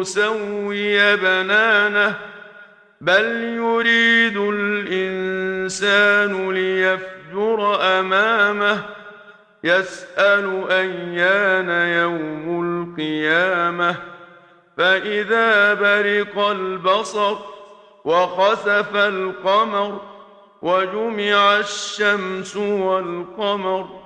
نسوي بنانه بل يريد الإنسان ليفجر أمامه يسأل أيان يوم القيامة فإذا برق البصر وخسف القمر وجمع الشمس والقمر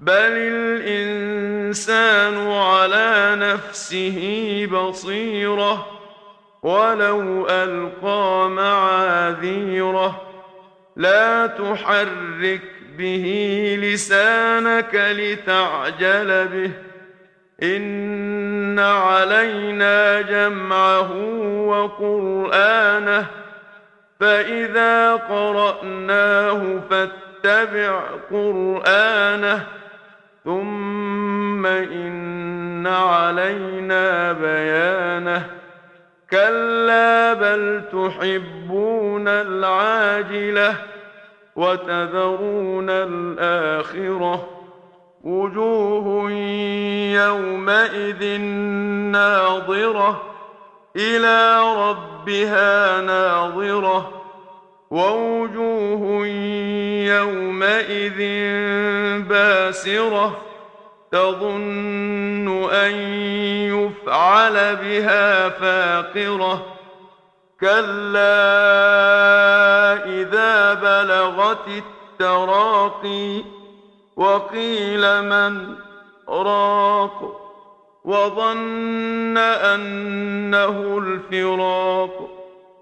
بل الانسان على نفسه بصيره ولو القى معاذيره لا تحرك به لسانك لتعجل به ان علينا جمعه وقرانه فاذا قراناه فاتبع قرانه ثم ان علينا بيانه كلا بل تحبون العاجله وتذرون الاخره وجوه يومئذ ناظره إلى ربها ناظره ووجوه يومئذ باسرة تظن أن يفعل بها فاقرة. كلا إذا بلغت التراقي وقيل من راق وظن أنه الفراق.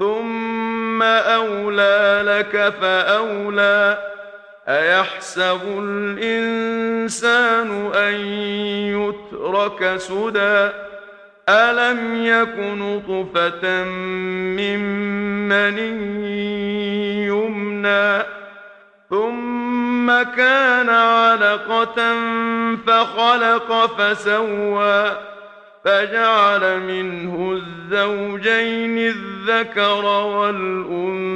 ثم اولى لك فاولى ايحسب الانسان ان يترك سدى الم يك نطفه من مني يمنى ثم كان علقه فخلق فسوى فجعل منه الزوجين الذكر والأنثى.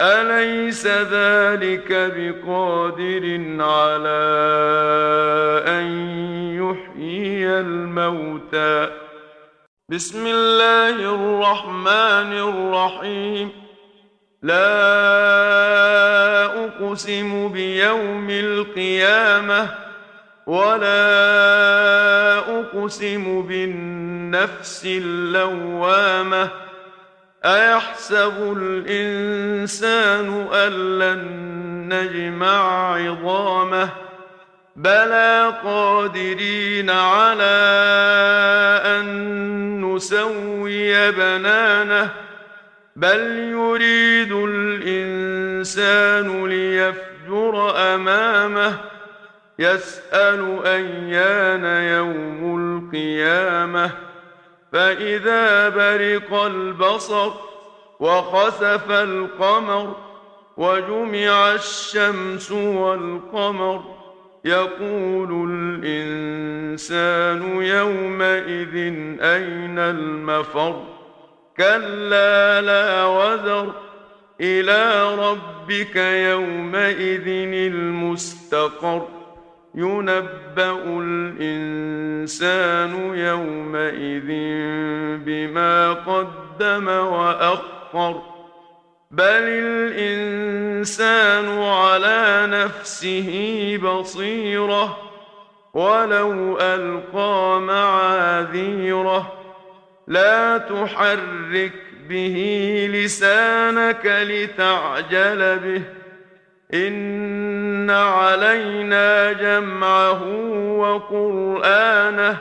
أليس ذلك بقادر على أن يحيي الموتى؟ بسم الله الرحمن الرحيم. لا أقسم بيوم القيامة ولا اقسم بالنفس اللوامه ايحسب الانسان ان لن نجمع عظامه بلى قادرين على ان نسوي بنانه بل يريد الانسان ليفجر امامه يسأل أيان يوم القيامة فإذا برق البصر وخسف القمر وجمع الشمس والقمر يقول الإنسان يومئذ أين المفر؟ كلا لا وزر إلى ربك يومئذ المستقر ينبأ الإنسان يومئذ بما قدم وأخر بل الإنسان على نفسه بصيرة ولو ألقى معاذيره لا تحرك به لسانك لتعجل به إن علينا جمعه وقرآنه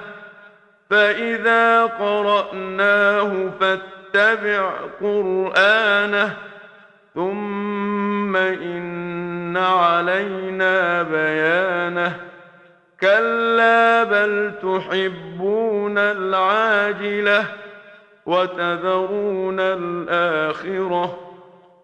فإذا قرأناه فاتبع قرآنه ثم إن علينا بيانه كلا بل تحبون العاجله وتذرون الاخره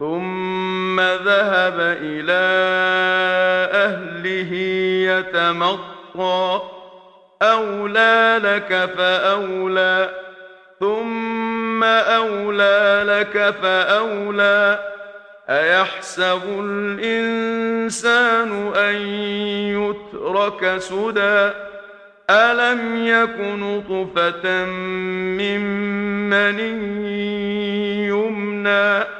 ثم ذهب إلى اهله يتمطى. اولى لك فاولى. ثم اولى لك فاولى. ايحسب الانسان ان يترك سدى؟ الم يك نطفه من مني يمنى؟